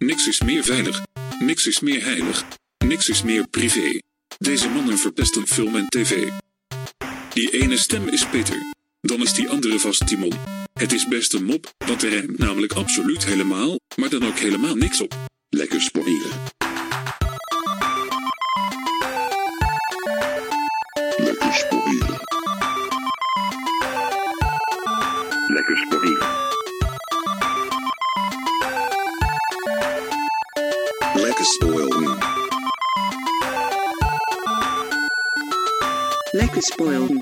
Niks is meer veilig. Niks is meer heilig. Niks is meer privé. Deze mannen verpesten film en tv. Die ene stem is Peter. Dan is die andere vast Timon. Het is best een mop, want er rijmt namelijk absoluut helemaal, maar dan ook helemaal niks op. Lekker sporeren. Lekker sporeren. Lekker. Lekker spoilen. Lekker spoilen.